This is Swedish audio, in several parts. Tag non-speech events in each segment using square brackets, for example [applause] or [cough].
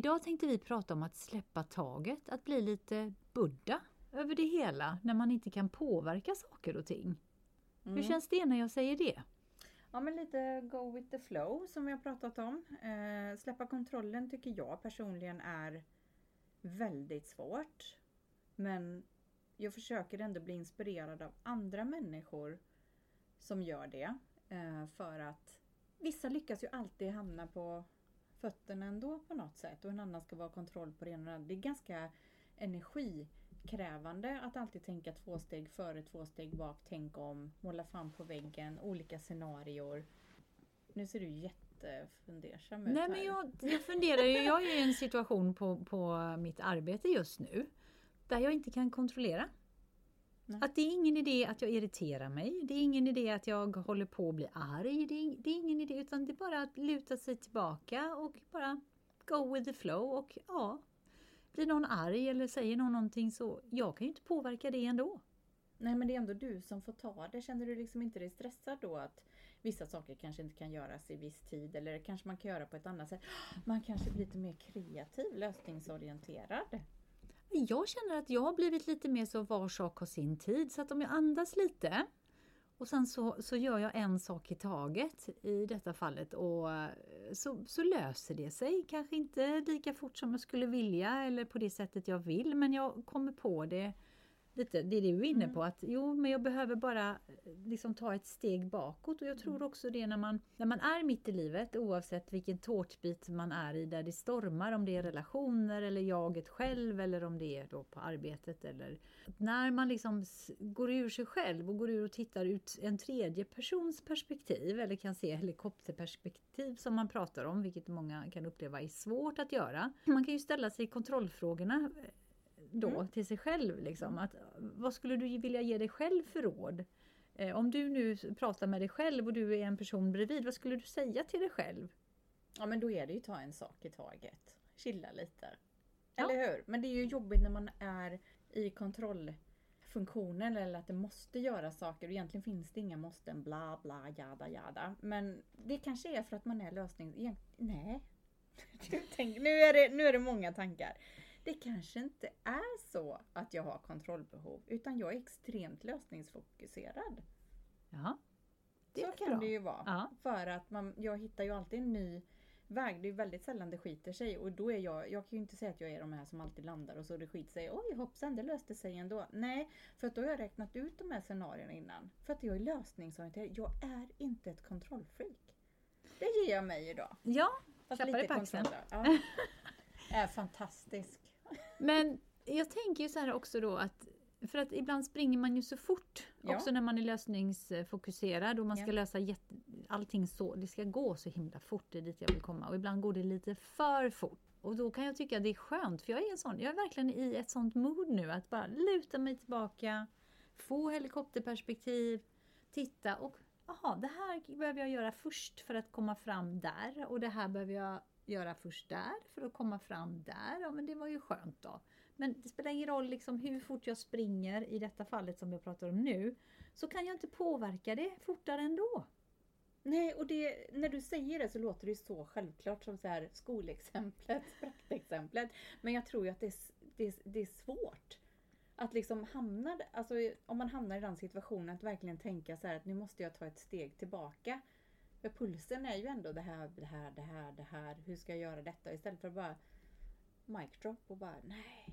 Idag tänkte vi prata om att släppa taget, att bli lite Buddha över det hela när man inte kan påverka saker och ting. Mm. Hur känns det när jag säger det? Ja men lite go with the flow som vi har pratat om. Eh, släppa kontrollen tycker jag personligen är väldigt svårt. Men jag försöker ändå bli inspirerad av andra människor som gör det. Eh, för att vissa lyckas ju alltid hamna på fötterna ändå på något sätt och en annan ska vara kontroll på det ena och det andra. Det är ganska energikrävande att alltid tänka två steg före, två steg bak, tänk om, måla fan på väggen, olika scenarior. Nu ser du jättefundersam ut Nej här. men jag, jag funderar ju, jag är i en situation på, på mitt arbete just nu där jag inte kan kontrollera. Nej. Att det är ingen idé att jag irriterar mig, det är ingen idé att jag håller på att bli arg, det är, det är ingen idé utan det är bara att luta sig tillbaka och bara go with the flow och ja, blir någon arg eller säger någon någonting så jag kan ju inte påverka det ändå. Nej men det är ändå du som får ta det. Känner du liksom inte dig stressad då att vissa saker kanske inte kan göras i viss tid eller kanske man kan göra på ett annat sätt. Man kanske blir lite mer kreativ, lösningsorienterad. Jag känner att jag har blivit lite mer så var sak har sin tid. Så att om jag andas lite och sen så, så gör jag en sak i taget i detta fallet och eh, så, så löser det sig. Kanske inte lika fort som jag skulle vilja eller på det sättet jag vill men jag kommer på det lite, det är det du är inne på, att jo men jag behöver bara eh, liksom ta ett steg bakåt. Och jag tror också det när man, när man är mitt i livet oavsett vilken tårtbit man är i där det stormar, om det är relationer eller jaget själv eller om det är då på arbetet eller när man liksom går ur sig själv och går ur och tittar ut en tredje persons perspektiv eller kan se helikopterperspektiv som man pratar om, vilket många kan uppleva är svårt att göra. Man kan ju ställa sig kontrollfrågorna eh, då Mm. till sig själv. Liksom, att, vad skulle du vilja ge dig själv för råd? Eh, om du nu pratar med dig själv och du är en person bredvid, vad skulle du säga till dig själv? Ja men då är det ju ta en sak i taget. Chilla lite. Ja. Eller hur? Men det är ju jobbigt när man är i kontrollfunktionen eller att det måste göra saker och egentligen finns det inga måsten bla bla jada jada. Men det kanske är för att man är lösning... Nej. [laughs] Tänk, nu, är det, nu är det många tankar. Det kanske inte är så att jag har kontrollbehov utan jag är extremt lösningsfokuserad. Ja, det så kan bra. det ju vara. Ja. För att man, jag hittar ju alltid en ny väg. Det är väldigt sällan det skiter sig och då är jag, jag kan ju inte säga att jag är de här som alltid landar och så det skiter sig. Oj hoppsan, det löste sig ändå. Nej, för att då har jag räknat ut de här scenarierna innan. För att jag är lösningsorienterad. Jag är inte ett kontrollfreak. Det ger jag mig idag. ja, Fast Klappar dig på axeln. Ja. [laughs] Är fantastisk. Men jag tänker ju så här också då att för att ibland springer man ju så fort Ja. också när man är lösningsfokuserad och man ska Ja. lösa jätte, allting så, det ska gå så himla fort, det är dit jag vill komma och ibland går det lite för fort. Och då kan jag tycka att det är skönt för jag är en sån, jag är verkligen i ett sånt mood nu att bara luta mig tillbaka, få helikopterperspektiv, titta och jaha, det här behöver jag göra först för att komma fram där och det här behöver jag göra först där för att komma fram där. Ja men det var ju skönt då. Men det spelar ingen roll liksom hur fort jag springer i detta fallet som jag pratar om nu så kan jag inte påverka det fortare ändå. Nej, och det, när du säger det så låter det ju så självklart som så här skolexemplet, [laughs] praktexemplet. Men jag tror ju att det är, det är, det är svårt. Att liksom hamna, alltså om man hamnar i den situationen att verkligen tänka så här att nu måste jag ta ett steg tillbaka. För pulsen är ju ändå det här, det här, det här, det här. Hur ska jag göra detta? Istället för att bara mic drop och bara nej.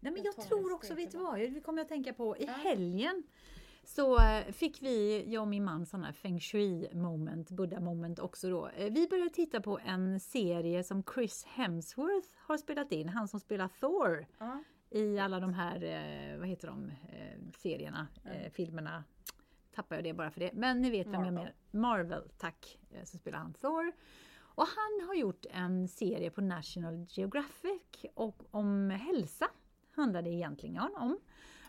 Nej, men Jag jag, tror också, vet du vad, det kommer jag att tänka på i Ja. helgen. Så eh, fick vi, jag och min man, sådana här feng shui moment, buddha moment också då. Eh, Vi började titta på en serie som Chris Hemsworth har spelat in, han som spelar Thor Ja, i alla de här, eh, vad heter de, serierna, eh, filmerna. Tappar jag det bara för det. Men ni vet vem jag Marvel. menar. Marvel, tack. Eh, Så spelar han Thor. Och han har gjort en serie på National Geographic och om hälsa handlar det egentligen om.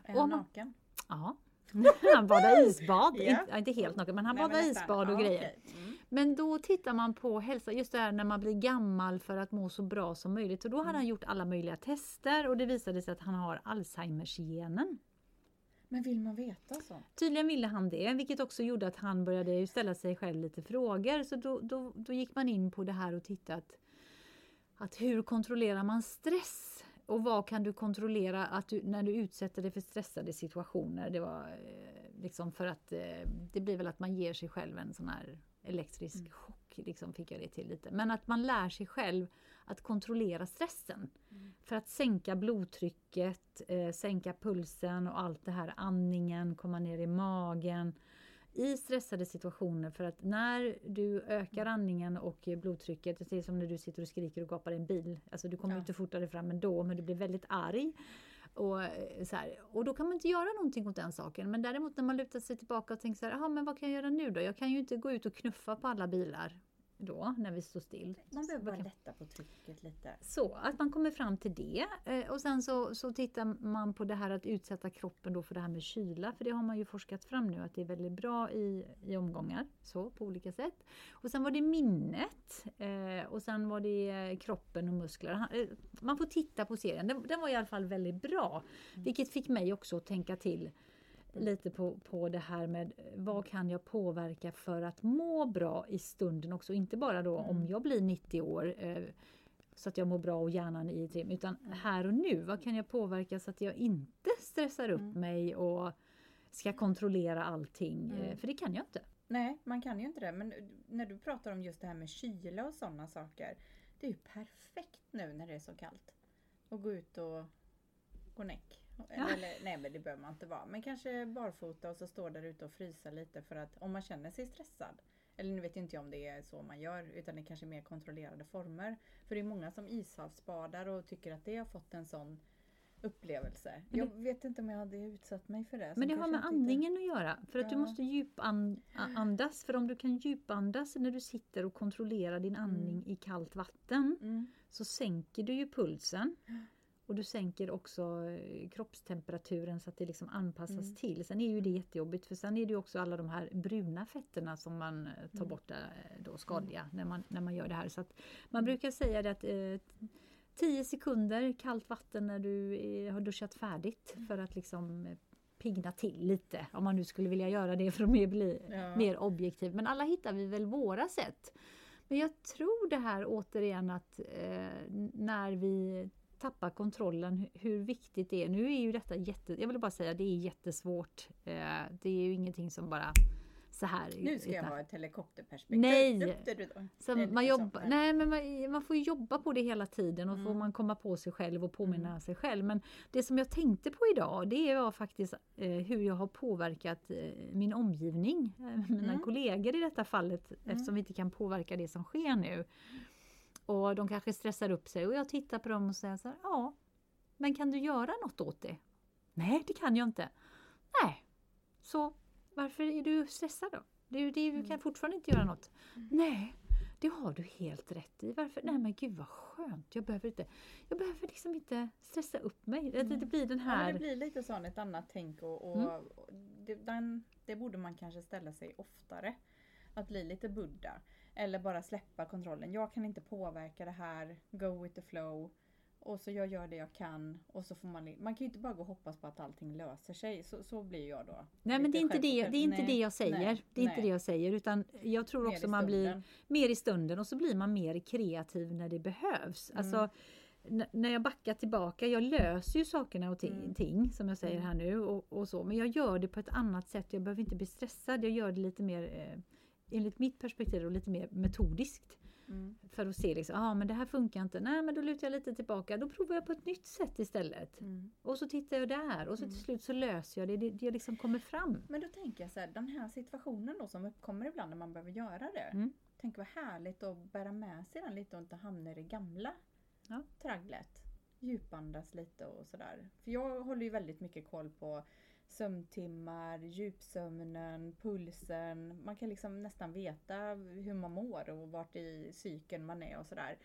är han naken? Ja. [laughs] Han badar [laughs] isbad, Ja. inte, helt naken men han badar isbad och Ja, grejer. okej. Mm. Men då tittar man på hälsa, just det här när man blir gammal för att må så bra som möjligt. Och då hade han gjort alla möjliga tester och det visade sig att han har Alzheimers-genen. Men vill man veta så? Tydligen ville han det, vilket också gjorde att han började ställa sig själv lite frågor. Så då, då, då gick man in på det här och tittade att att hur kontrollerar man stress? Och vad kan du kontrollera att du, när du utsätter dig för stressade situationer? Det var eh, liksom för att eh, det blir väl att man ger sig själv en sån här elektrisk mm. chock, liksom fick jag det till lite. Men att man lär sig själv att kontrollera stressen. Mm. För att sänka blodtrycket, eh, sänka pulsen och allt det här, andningen, komma ner i magen i stressade situationer för att när du ökar andningen och blodtrycket, det är som när du sitter och skriker och gapar i en bil. Alltså du kommer ja. inte fortare fram ändå men du blir väldigt arg. Och, eh, så här, och då kan man inte göra någonting åt den saken. Men däremot när man lutar sig tillbaka och tänker så här, men vad kan jag göra nu då? Jag kan ju inte gå ut och knuffa på alla bilar då när vi står still. Man behöver bara lätta på trycket lite. Så, att man kommer fram till det. Eh, och sen så, så tittar man på det här att utsätta kroppen då för det här med kyla. För det har man ju forskat fram nu att det är väldigt bra i, i omgångar. Så på olika sätt. Och sen var det minnet. Eh, och sen var det kroppen och muskler. Eh, man får titta på serien. Den, den var i alla fall väldigt bra. Mm. Vilket fick mig också att tänka till lite på, på det här med vad kan jag påverka för att må bra i stunden också. Inte bara då mm. om jag blir 90 år eh, så att jag mår bra och hjärnan i trim, utan mm. här och nu. Vad kan jag påverka så att jag inte stressar upp mm. mig och ska kontrollera allting? Eh, mm. För det kan jag inte. Nej, man kan ju inte det. Men när du pratar om just det här med kyla och sådana saker. Det är ju perfekt nu när det är så kallt. Att gå ut och gå näck. Eller, nej men det behöver man inte vara. Men kanske barfota och så står där ute och frysa lite för att om man känner sig stressad. Eller nu vet inte jag om det är så man gör utan det är kanske är mer kontrollerade former. För det är många som ishavsbadar och tycker att det har fått en sån upplevelse. Det, jag vet inte om jag hade utsatt mig för det. Men det har med andningen inte... att göra. För att ja. du måste djupandas. För om du kan djupandas när du sitter och kontrollerar din andning mm. i kallt vatten mm. så sänker du ju pulsen. [gasps] Och du sänker också eh, kroppstemperaturen så att det liksom anpassas mm. till. Sen är ju det jättejobbigt för sen är det också alla de här bruna fetterna som man eh, tar mm. bort, eh, då skadliga mm. när, man, när man gör det här. Så man mm. brukar säga det att eh, 10 sekunder kallt vatten när du är, har duschat färdigt mm. för att liksom pigna till lite om man nu skulle vilja göra det för att bli ja. mer objektiv. Men alla hittar vi väl våra sätt. Men jag tror det här återigen att eh, när vi tappar kontrollen hur viktigt det är. Nu är ju detta jätte, jag vill bara säga det är jättesvårt. Eh, det är ju ingenting som bara så här. Nu ska jag ha ett helikopterperspektiv. Nej! Så man, jobba, nej men man, man, får jobba på det hela tiden och mm. får man komma på sig själv och påminna mm. sig själv. Men det som jag tänkte på idag det var faktiskt eh, hur jag har påverkat eh, min omgivning. Eh, mina mm. kollegor i detta fallet mm. eftersom vi inte kan påverka det som sker nu. Och de kanske stressar upp sig och jag tittar på dem och säger så här, ja, men kan du göra något åt det? Nej, det kan jag inte. Nej, så varför är du stressad då? Du, du kan mm. fortfarande inte göra något. Mm. Nej, det har du helt rätt i. Varför? Nej men gud vad skönt. Jag behöver inte, jag behöver liksom inte stressa upp mig. Det, det mm. blir den här... Ja, det blir lite så ett annat tänk och, och mm. det, den, det borde man kanske ställa sig oftare. Att bli lite Buddha. Eller bara släppa kontrollen. Jag kan inte påverka det här. Go with the flow. Och så jag gör det jag kan. Och så får man, man kan ju inte bara gå och hoppas på att allting löser sig. Så, så blir jag då. Nej men det är inte, det, det, är inte nej, det jag säger. Nej, det är nej. inte det jag säger. Utan jag tror mer också man blir mer i stunden. Och så blir man mer kreativ när det behövs. Mm. Alltså, när jag backar tillbaka, jag löser ju sakerna och ting, mm. ting som jag säger mm. här nu och, och, så. Men jag gör det på ett annat sätt. Jag behöver inte bli stressad. Jag gör det lite mer eh, enligt mitt perspektiv och lite mer metodiskt. Mm. För att se liksom, ah, men det här funkar inte. Nej men då lutar jag lite tillbaka. Då provar jag på ett nytt sätt istället. Mm. Och så tittar jag där och så till mm. slut så löser jag det. Det, det liksom kommer fram. Men då tänker jag så här, den här situationen då som uppkommer ibland när man behöver göra det. Mm. Tänk vad härligt att bära med sig den lite och inte hamna i det gamla ja. tragglet. Djupandas lite och sådär. För jag håller ju väldigt mycket koll på sömntimmar, djupsömnen, pulsen. Man kan liksom nästan veta hur man mår och vart i cykeln man är och sådär.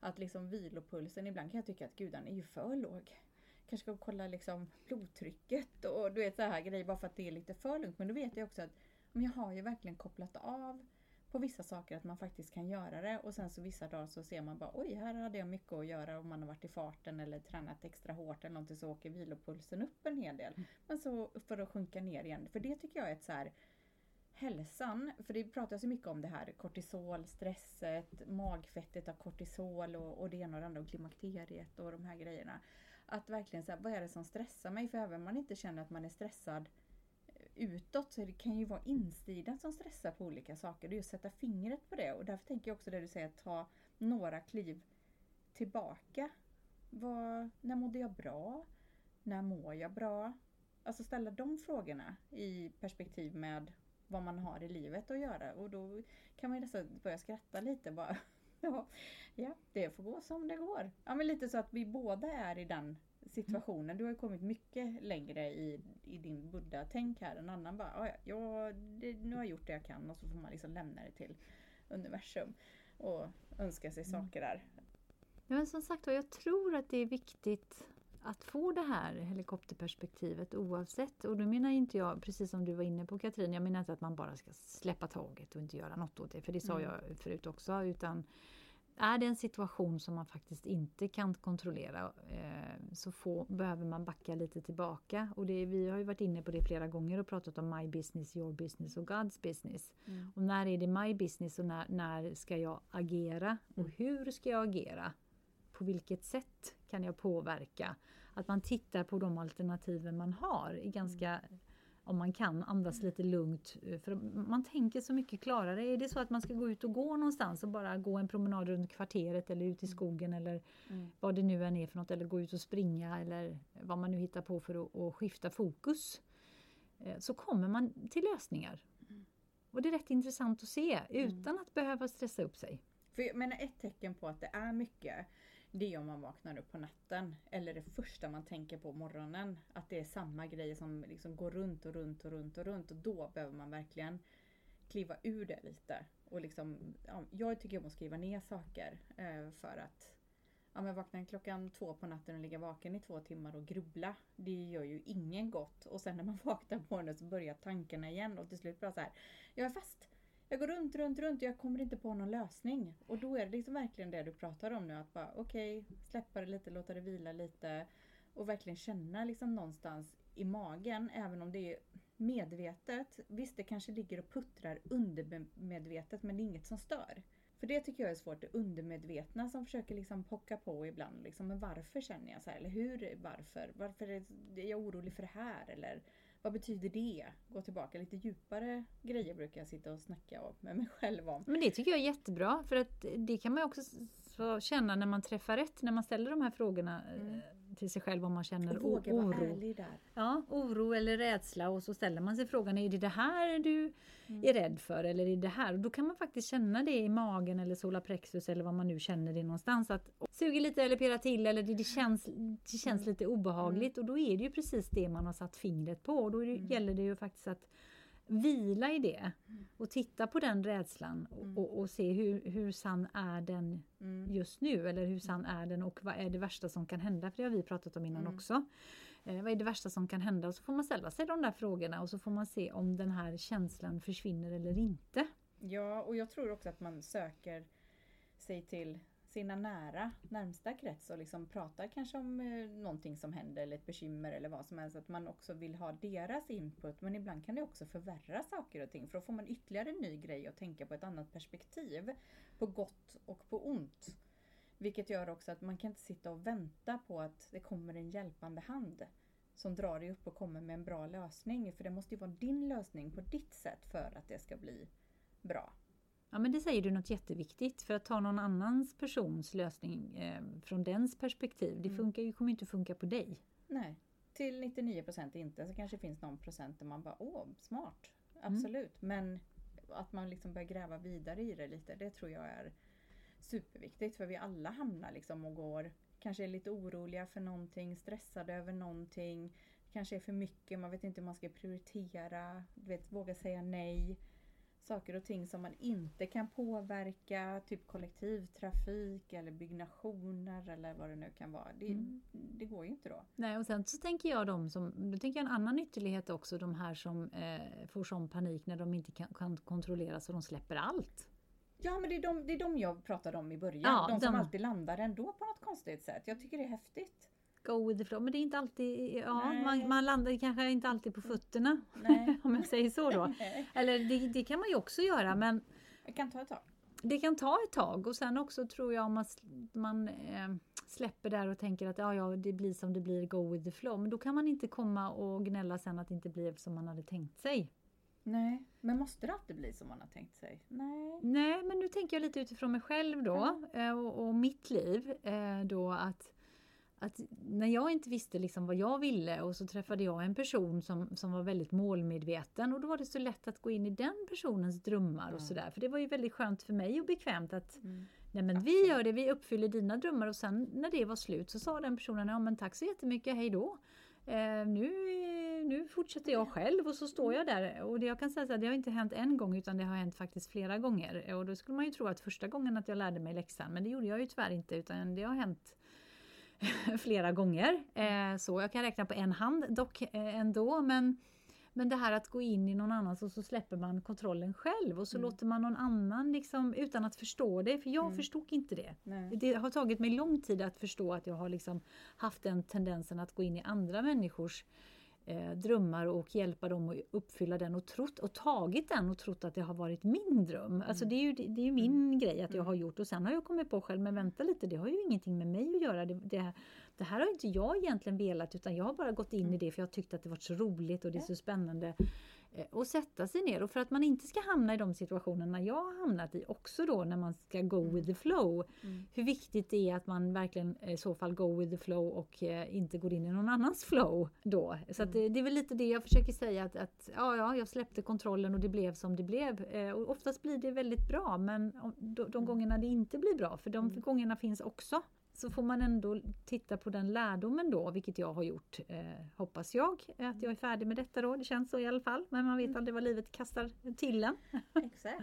Att liksom vilopulsen, ibland kan jag tycka att gud den är ju för låg. Kanske ska kolla liksom blodtrycket och du vet så här grejer bara för att det är lite för lugnt. Men då vet jag också att men jag har ju verkligen kopplat av på vissa saker att man faktiskt kan göra det och sen så vissa dagar så ser man bara oj här hade jag mycket att göra om man har varit i farten eller tränat extra hårt eller någonting så åker vilopulsen upp en hel del. Mm. Men så för att sjunka ner igen, för det tycker jag är ett så här hälsan, för det pratas ju mycket om det här kortisol, stresset, magfettet av kortisol och, och det ena och det andra och klimakteriet och de här grejerna. Att verkligen säga, vad är det som stressar mig? För även om man inte känner att man är stressad utåt så det kan ju vara insidan som stressar på olika saker. Det är att sätta fingret på det och därför tänker jag också det du säger, att ta några kliv tillbaka. Var, när mådde jag bra? När mår jag bra? Alltså ställa de frågorna i perspektiv med vad man har i livet att göra och då kan man ju nästan börja skratta lite bara. [laughs] Ja, det får gå som det går. Ja, men lite så att vi båda är i den situationen. Du har ju kommit mycket längre i, i din buddha-tänk här. En annan bara, ja, ja det, nu har jag gjort det jag kan och så får man liksom lämna det till universum och önska sig Mm. saker där. Ja, men som sagt jag tror att det är viktigt att få det här helikopterperspektivet oavsett. Och då menar inte jag, precis som du var inne på Katrin, jag menar inte att man bara ska släppa taget och inte göra något åt det, för det sa Mm. jag förut också. Utan är det en situation som man faktiskt inte kan kontrollera eh, så får, behöver man backa lite tillbaka. Och det, vi har ju varit inne på det flera gånger och pratat om my business, your business och God's business. Mm. Och när är det my business och när, när ska jag agera? Och Mm. hur ska jag agera? På vilket sätt kan jag påverka? Att man tittar på de alternativen man har. Är ganska, Om man kan andas lite lugnt. eh, För man tänker så mycket klarare. Är det så att man ska gå ut och gå någonstans och bara gå en promenad runt kvarteret eller ut i skogen eller Mm. vad det nu än är för något. Eller gå ut och springa eller vad man nu hittar på för att, att skifta fokus. eh, Så kommer man till lösningar. Mm. Och det är rätt intressant att se utan att behöva stressa upp sig. För jag menar ett tecken på att det är mycket det är om man vaknar upp på natten eller det första man tänker på morgonen. Att det är samma grejer som liksom går runt och runt och runt och runt och då behöver man verkligen kliva ur det lite. Och liksom, ja, jag tycker om att skriva ner saker eh, för att ja, men vakna klockan två på natten och ligga vaken i två timmar och grubbla. Det gör ju ingen gott. Och sen när man [laughs] vaknar på morgonen så börjar tankarna igen och till slut bara så här. Jag är fast. Jag går runt, runt, runt och jag kommer inte på någon lösning. Och då är det liksom verkligen det du pratar om nu. Att bara okej, släppa det lite, låta det vila lite. Och verkligen känna liksom någonstans i magen, även om det är medvetet. Visst, det kanske ligger och puttrar undermedvetet men det är inget som stör. För det tycker jag är svårt, det undermedvetna som försöker liksom pocka på ibland. Liksom, men varför känner jag så här? Eller hur? Varför? Varför är är jag orolig för det här? Eller vad betyder det? Gå tillbaka lite djupare grejer brukar jag sitta och snacka om- med mig själv om. Men det tycker jag är jättebra för att det kan man också känna när man träffar rätt, när man ställer de här frågorna eh, Mm. Till sig själv om man känner Och våga vara oro. ärlig där. Ja, oro eller rädsla och så ställer man sig frågan, är det det här du Mm. är rädd för eller är det här? Och då kan man faktiskt känna det i magen eller solarplexus eller vad man nu känner det någonstans. Att suger lite eller pirrar till eller det, det känns, det känns Mm. lite obehagligt och då är det ju precis det man har satt fingret på. Och då det, Mm. gäller det ju faktiskt att vila i det Mm. och titta på den rädslan och, Mm. och, och se hur, hur sann är den Mm. just nu eller hur sann är den och vad är det värsta som kan hända? För det har vi pratat om innan Mm. också. Eh, vad är det värsta som kan hända? Och så får man ställa sig de där frågorna och så får man se om den här känslan försvinner eller inte. Ja, och jag tror också att man söker sig till sina nära, närmsta krets och liksom pratar kanske om eh, någonting som händer eller ett bekymmer eller vad som helst. Att man också vill ha deras input. Men ibland kan det också förvärra saker och ting. För då får man ytterligare en ny grej att tänka på ett annat perspektiv. På gott och på ont. Vilket gör också att man kan inte sitta och vänta på att det kommer en hjälpande hand. Som drar dig upp och kommer med en bra lösning. För det måste ju vara din lösning på ditt sätt för att det ska bli bra. Ja men det säger du något jätteviktigt för att ta någon annans persons lösning eh, från dens perspektiv. Det Mm. funkar ju, kommer inte funka på dig. Nej, till 99% inte. Så kanske det finns någon procent där man bara, åh, smart. Absolut. Men att man liksom börjar gräva vidare i det lite, det tror jag är superviktigt. För vi alla hamnar liksom och går, kanske är lite oroliga för någonting, stressade över någonting. Kanske är för mycket, man vet inte hur man ska prioritera, du vet, våga säga nej. Saker och ting som man inte kan påverka, typ kollektivtrafik eller byggnationer eller vad det nu kan vara. Det, Mm. det går ju inte då. Nej, och sen så tänker jag de som, då tänker jag en annan ytterlighet också, de här som eh, får sån panik när de inte kan, kan kontrollera så de släpper allt. Ja men det är, de, det är de jag pratade om i början. Ja, de som de- alltid landar ändå på något konstigt sätt. Jag tycker det är häftigt. Go with the flow. Men det är inte alltid, ja, man, man, landar kanske inte alltid på fötterna. Nej. [laughs] om jag säger så då. [laughs] Eller det, det, kan man ju också göra men Det kan ta ett tag. det kan ta ett tag och sen också tror jag om man, man eh, släpper där och tänker att ja, ja, det blir som det blir, go with the flow. Men då kan man inte komma och gnälla sen att det inte blev som man hade tänkt sig. Nej, men måste det alltid bli som man har tänkt sig? Nej. Nej, men nu tänker jag lite utifrån mig själv då eh, och, och mitt liv eh, då att att när jag inte visste liksom vad jag ville och så träffade jag en person som, som var väldigt målmedveten och då var det så lätt att gå in i den personens drömmar och Mm. sådär. För det var ju väldigt skönt för mig och bekvämt att Mm. nej men vi gör det, vi uppfyller dina drömmar och sen när det var slut så sa den personen ja men tack så jättemycket, hej då. Eh, nu, nu fortsätter jag själv och så står jag där och det jag kan säga så här, det har inte hänt en gång utan det har hänt faktiskt flera gånger. Och då skulle man ju tro att första gången att jag lärde mig läxan men det gjorde jag ju tyvärr inte utan det har hänt [laughs] flera gånger. Eh, så jag kan räkna på en hand dock eh, ändå. Men, men det här att gå in i någon annans och så släpper man kontrollen själv och så Mm. låter man någon annan liksom utan att förstå det. För jag Mm. förstod inte det. Nej. Det har tagit mig lång tid att förstå att jag har liksom haft den tendensen att gå in i andra människors eh, drömmar och hjälpa dem att uppfylla den och, trott, och tagit den och trott att det har varit min dröm. Alltså det är ju, det är ju min grej att jag Mm. har gjort och sen har jag kommit på själv, men vänta lite, det har ju ingenting med mig att göra. Det, det, det här har inte jag egentligen velat utan jag har bara gått in i det för jag tyckte att det var så roligt och det är så spännande. Eh, Och sätta sig ner och för att man inte ska hamna i de situationerna jag har hamnat i också då när man ska go with the flow. Mm. Hur viktigt det är att man verkligen eh, i så fall go with the flow och eh, inte går in i någon annans flow då. Så att det, det är väl lite det jag försöker säga att, att ja, ja, jag släppte kontrollen och det blev som det blev. Och oftast blir det väldigt bra men de, de gångerna det inte blir bra, för de Mm. gångerna finns också. Så får man ändå titta på den lärdomen då, vilket jag har gjort, eh, hoppas jag. Att jag är färdig med detta då, det känns så i alla fall. Men man vet aldrig vad livet kastar till en. [laughs] Exakt.